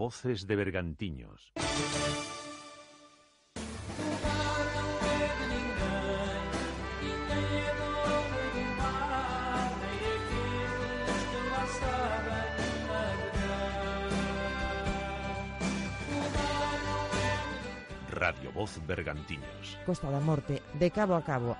Voces de Bergantiños. Radio Voz Bergantiños. Costa da Morte, de cabo a cabo.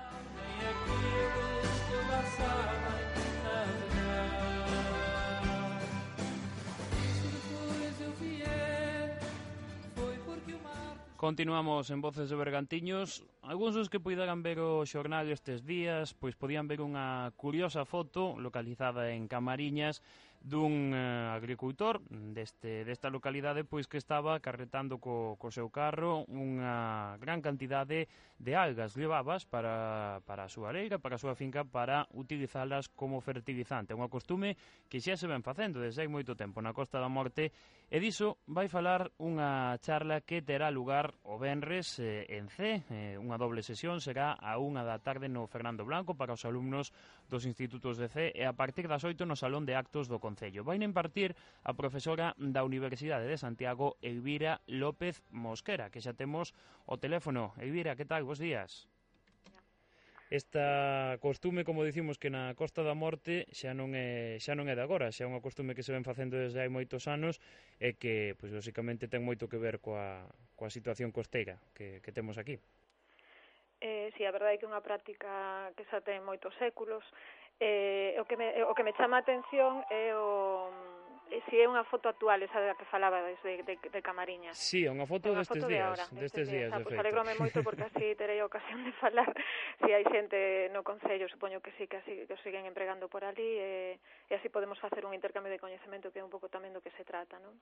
Continuamos en Voces de Bergantiños. Alguns dos que poidaran ver o xornal estes días, pois podían ver unha curiosa foto localizada en Camariñas dun eh, agricultor deste, desta localidade pois que estaba carretando co, co seu carro unha gran cantidade de algas levabas para, para a súa leira, para a súa finca para utilizalas como fertilizante. Unha costume que xa se ven facendo desde hai moito tempo na Costa da Morte e diso vai falar unha charla que terá lugar o Benres eh, en C, eh, unha unha doble sesión será a unha da tarde no Fernando Blanco para os alumnos dos institutos de C e a partir das 8 no Salón de Actos do Concello. Vai impartir a profesora da Universidade de Santiago, Elvira López Mosquera, que xa temos o teléfono. Elvira, que tal? Bos días. Esta costume, como dicimos, que na Costa da Morte xa non é xa non é de agora, xa é unha costume que se ven facendo desde hai moitos anos e que, pois, basicamente ten moito que ver coa, coa situación costeira que, que temos aquí. Eh, si, sí, a verdade é que é unha práctica que xa ten moitos séculos. Eh, o, que me, o que me chama a atención é o eh, si é unha foto actual, esa da que falaba desde de, de Camariña. Sí, unha foto unha destes foto días, de ahora, destes, destes días, días ah, pois pues, alegrome moito porque así terei a ocasión de falar si hai xente no Concello, supoño que sí, que así que os siguen empregando por ali, e, eh, e así podemos facer un intercambio de coñecemento que é un pouco tamén do que se trata, non?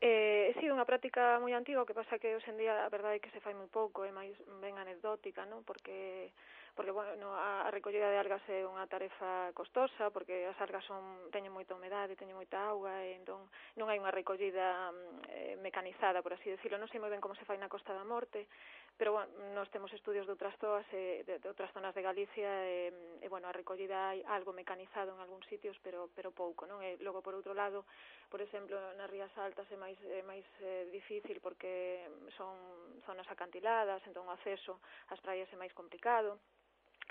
Eh, sí, unha práctica moi antiga, o que pasa que hoxendía a verdade é que se fai moi pouco, é máis ben anecdótica, non? Porque porque bueno, a, a recollida de algas é unha tarefa costosa, porque as algas son teñen moita humedade, teñen moita auga, e entón non hai unha recollida mm, eh, mecanizada, por así decirlo, non sei moi ben como se fai na Costa da Morte, pero bueno, nós temos estudios de outras zonas, eh, de, de outras zonas de Galicia e, e bueno, a recollida hai algo mecanizado en algúns sitios, pero pero pouco, non? E logo por outro lado, por exemplo, nas Rías Altas é máis é máis eh, difícil porque son zonas acantiladas, entón o acceso ás praias é máis complicado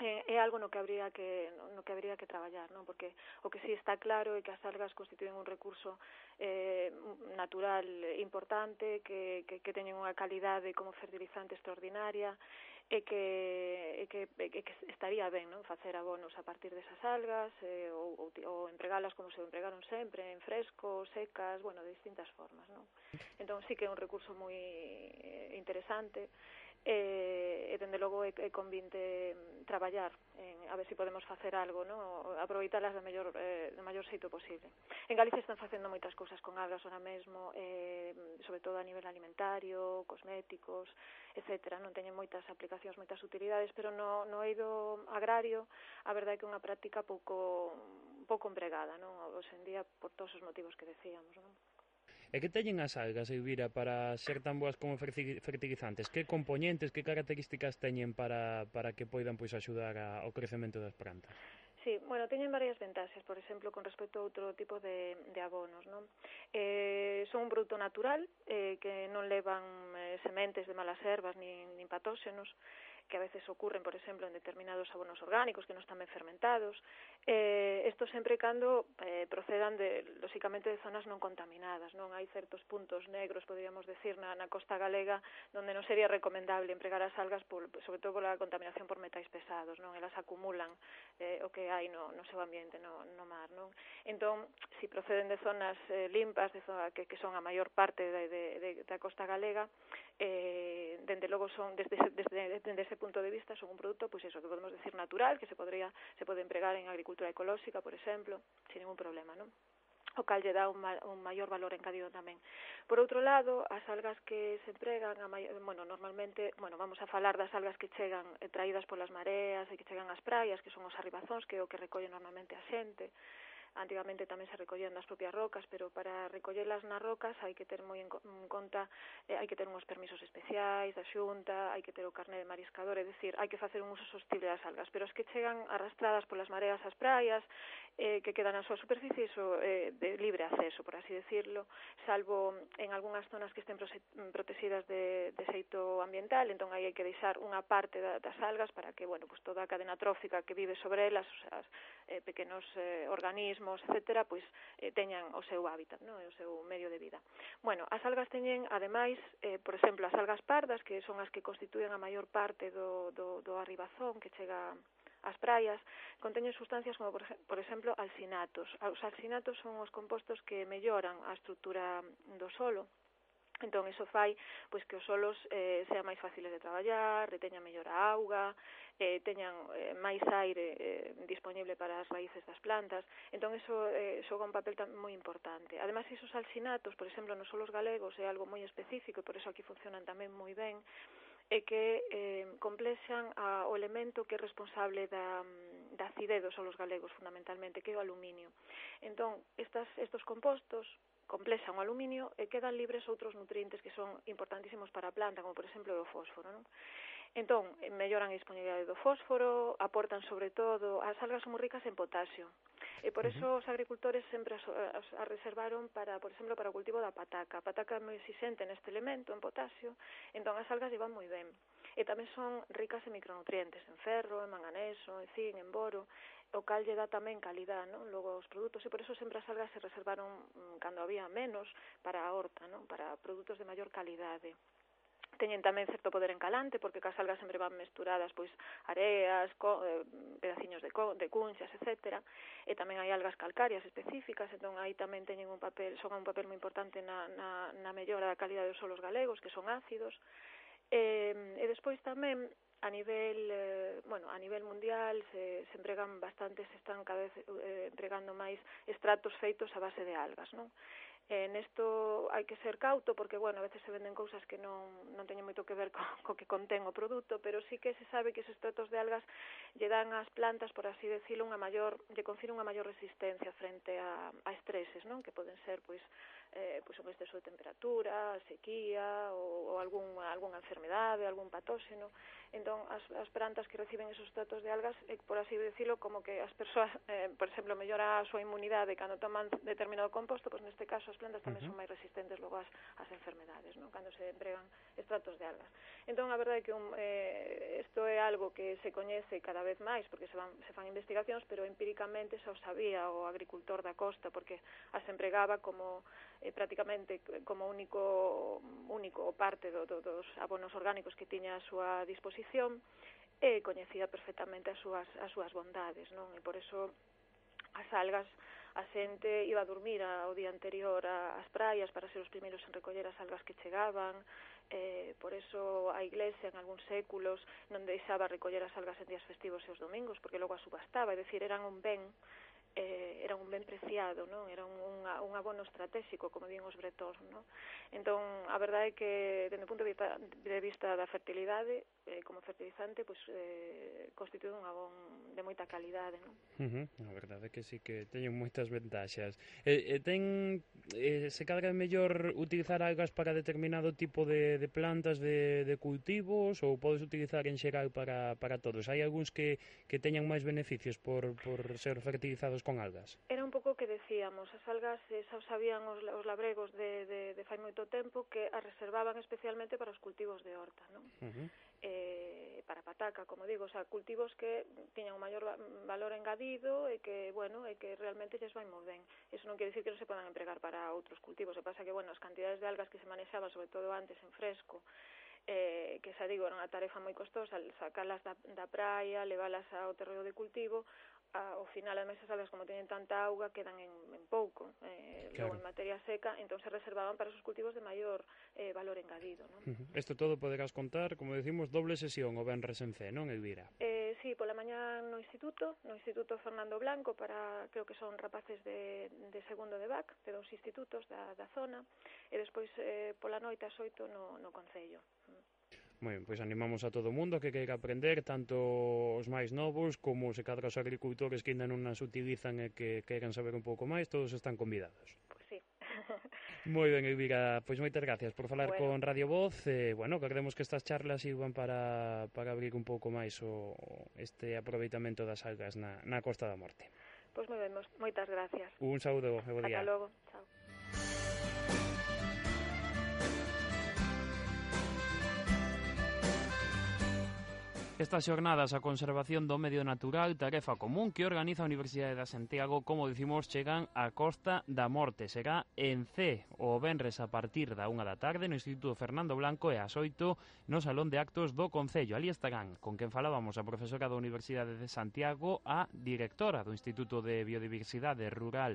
eh, é algo no que habría que no que habría que traballar, non? Porque o que si sí está claro é que as algas constituen un recurso eh natural importante que que que teñen unha calidade como fertilizante extraordinaria e que e que e que estaría ben, non? Facer abonos a partir desas algas eh, ou, ou ou empregalas como se empregaron sempre, en fresco, secas, bueno, de distintas formas, non? Entón sí que é un recurso moi eh, interesante eh Eh, e dende logo é, é convinte mm, traballar en, a ver se si podemos facer algo, no? aproveitalas do mellor, eh, do maior xeito posible. En Galicia están facendo moitas cousas con algas ahora mesmo, eh, sobre todo a nivel alimentario, cosméticos, etc. Non teñen moitas aplicacións, moitas utilidades, pero no, no eido agrario a verdade é que é unha práctica pouco pouco empregada, non? Hoxe en día por todos os motivos que decíamos, non? E que teñen as algas, Elvira, para ser tan boas como fertilizantes? Que componentes, que características teñen para, para que poidan pois axudar a, ao crecemento das plantas? Sí, bueno, teñen varias ventaxas, por exemplo, con respecto a outro tipo de, de abonos, non? Eh, son un produto natural, eh, que non levan eh, sementes de malas ervas nin, nin patóxenos, que a veces ocurren, por exemplo, en determinados abonos orgánicos que non están ben fermentados. Eh, isto sempre cando eh, procedan, de, lóxicamente, de zonas non contaminadas. Non hai certos puntos negros, poderíamos decir, na, na costa galega, donde non sería recomendable empregar as algas, por, sobre todo pola contaminación por metais pesados. Non Elas acumulan eh, o que hai no, no seu ambiente, no, no mar. Non Entón, se si proceden de zonas eh, limpas, de zona, que, que son a maior parte de, de, de, da costa galega, eh, dende logo son desde, desde, desde, desde ese punto de vista son un produto, pues eso, que podemos decir natural, que se podría se pode empregar en agricultura ecolóxica, por exemplo, sin ningún problema, non? o cal lle dá un, ma, un maior valor engadido tamén. Por outro lado, as algas que se empregan, a bueno, normalmente, bueno, vamos a falar das algas que chegan eh, traídas polas mareas e que chegan ás praias, que son os arribazóns, que é o que recolle normalmente a xente, antigamente tamén se recollían nas propias rocas, pero para recollelas nas rocas hai que ter moi en conta, eh, hai que ter uns permisos especiais da xunta, hai que ter o carné de mariscador, é dicir, hai que facer un uso sostible das algas, pero as que chegan arrastradas polas mareas ás praias, eh, que quedan na súa superficie, iso eh, de libre acceso, por así decirlo, salvo en algunhas zonas que estén protegidas de, de xeito ambiental, entón aí hai que deixar unha parte da, das algas para que, bueno, pues toda a cadena trófica que vive sobre elas, os, as, eh, pequenos eh, organismos, organismos, etcétera, pois eh, teñan o seu hábitat, non? o seu medio de vida. Bueno, as algas teñen, ademais, eh, por exemplo, as algas pardas, que son as que constituen a maior parte do, do, do arribazón que chega as praias conteñen sustancias como, por exemplo, alcinatos. Os alcinatos son os compostos que melloran a estrutura do solo Entón, iso fai pois que os solos eh, sean máis fáciles de traballar, reteñan mellor a auga, eh, teñan eh, máis aire eh, disponible para as raíces das plantas. Entón, iso eh, xoga un papel tan moi importante. Ademais, esos alxinatos, por exemplo, nos solos galegos é algo moi específico, e por iso aquí funcionan tamén moi ben, e que eh, complexan a, o elemento que é responsable da, da acidez dos solos galegos fundamentalmente, que é o aluminio. Entón, estas, estos compostos complexan o aluminio e quedan libres outros nutrientes que son importantísimos para a planta, como por exemplo o fósforo. Non? Entón, eh, melloran a disponibilidade do fósforo, aportan sobre todo, as algas son moi ricas en potasio. E por eso os agricultores sempre as, as, as reservaron para, por exemplo, para o cultivo da pataca. A pataca é moi exigente neste elemento, en potasio, entón as algas llevan moi ben. E tamén son ricas en micronutrientes, en ferro, en manganeso, en zinc, en boro o cal lle dá tamén calidad, non? Logo os produtos e por eso sempre as algas se reservaron mm, cando había menos para a horta, non? Para produtos de maior calidade teñen tamén certo poder encalante porque cas algas sempre van mesturadas pois areas, co, eh, pedaciños de, co, de cunchas, etc. E tamén hai algas calcarias específicas, entón aí tamén teñen un papel, son un papel moi importante na, na, na mellora da calidade dos solos galegos, que son ácidos. E, e despois tamén a nivel eh, bueno, a nivel mundial se, se empregan bastantes, están cada vez eh, empregando máis estratos feitos a base de algas, non? Eh, nesto hai que ser cauto porque, bueno, a veces se venden cousas que non, non teñen moito que ver co, co que contén o produto, pero sí que se sabe que os estratos de algas lle dan ás plantas, por así decirlo, unha maior, lle confire unha maior resistencia frente a, a estreses, non? Que poden ser, pois, eh, pois un exceso de temperatura, sequía ou, ou algún, algunha enfermedade, algún patóxeno. Entón, as, as plantas que reciben esos extratos de algas, eh, por así decirlo, como que as persoas, eh, por exemplo, mellora a súa inmunidade cando toman determinado composto, pois neste caso estas plantas tamén uh -huh. son máis resistentes logo ás, ás enfermedades, non? Cando se empregan estratos de algas. Entón, a verdade é que un, eh, isto é algo que se coñece cada vez máis, porque se, van, se fan investigacións, pero empíricamente xa o sabía o agricultor da costa, porque as empregaba como eh, prácticamente como único único parte do, do, dos abonos orgánicos que tiña a súa disposición e coñecía perfectamente as súas, as súas bondades, non? E por eso as algas a xente iba a dormir ao día anterior ás praias para ser os primeiros en recoller as algas que chegaban, eh, por eso a iglesia en algúns séculos non deixaba recoller as algas en días festivos e os domingos, porque logo a subastaba, é dicir, eran un ben eh, era un ben preciado, non? Era un, un un abono estratégico, como din os bretos, No? Entón, a verdade é que, dende o punto de vista, de vista da fertilidade, eh, como fertilizante, pois, eh, constitúe un abón de moita calidade. Non? Uh -huh. A verdade é que sí que teñen moitas ventaxas. Eh, eh, ten, eh, se cadra mellor utilizar algas para determinado tipo de, de plantas, de, de cultivos, ou podes utilizar en xeral para, para todos? Hai algúns que, que teñan máis beneficios por, por ser fertilizados con algas? Era un pouco o que decíamos, as algas se xa sabían os, os labregos de, de, de fai moito tempo que a reservaban especialmente para os cultivos de horta, non? Uh -huh. eh, para pataca, como digo, o sea, cultivos que tiñan un maior valor engadido e que, bueno, e que realmente lles vai moi ben. Eso non quere dicir que non se podan empregar para outros cultivos, e pasa que, bueno, as cantidades de algas que se manexaban, sobre todo antes, en fresco, eh, que xa digo, era unha tarefa moi costosa, sacalas da, da praia, leválas ao terreo de cultivo, a, ao final as mesas algas como teñen tanta auga quedan en, en pouco eh, claro. logo en materia seca entón se reservaban para esos cultivos de maior eh, valor engadido ¿no? Isto uh -huh. todo poderás contar como decimos doble sesión o benres en C non Elvira? Eh, sí, pola mañá no instituto no instituto Fernando Blanco para creo que son rapaces de, de segundo de BAC de dous institutos da, da zona e despois eh, pola noite as oito no, no Concello Moi, pois animamos a todo o mundo que queira aprender, tanto os máis novos como se cadra os agricultores que ainda non as utilizan e que queiran saber un pouco máis, todos están convidados. Pois sí. Moi ben, Elvira, pois moitas gracias por falar bueno. con Radio Voz. Eh, bueno, que creemos que estas charlas sirvan para, para abrir un pouco máis o, este aproveitamento das algas na, na Costa da Morte. Pois moi ben, moitas gracias. Un saúdo, e bo día. Ata logo, chao. Estas xornadas a conservación do medio natural, tarefa común que organiza a Universidade de Santiago, como dicimos, chegan á Costa da Morte. Será en C, o Benres a partir da unha da tarde no Instituto Fernando Blanco e ás oito no Salón de Actos do Concello. Ali estarán, con quen falábamos, a profesora da Universidade de Santiago, a directora do Instituto de Biodiversidade Rural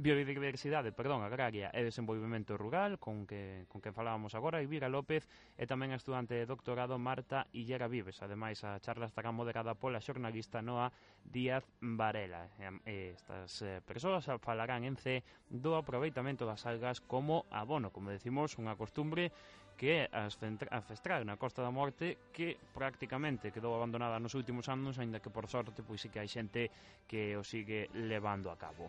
Biodiversidade, perdón, agraria e desenvolvemento rural, con que, con que falábamos agora, Elvira López e tamén a estudante de doctorado Marta Illera Vives. Ademais, a charla estará moderada pola xornalista Noa Díaz Varela. E, estas eh, persoas falarán en C do aproveitamento das algas como abono, como decimos, unha costumbre que é ancestral na Costa da Morte que prácticamente quedou abandonada nos últimos anos, aínda que por sorte pois sí que hai xente que o sigue levando a cabo.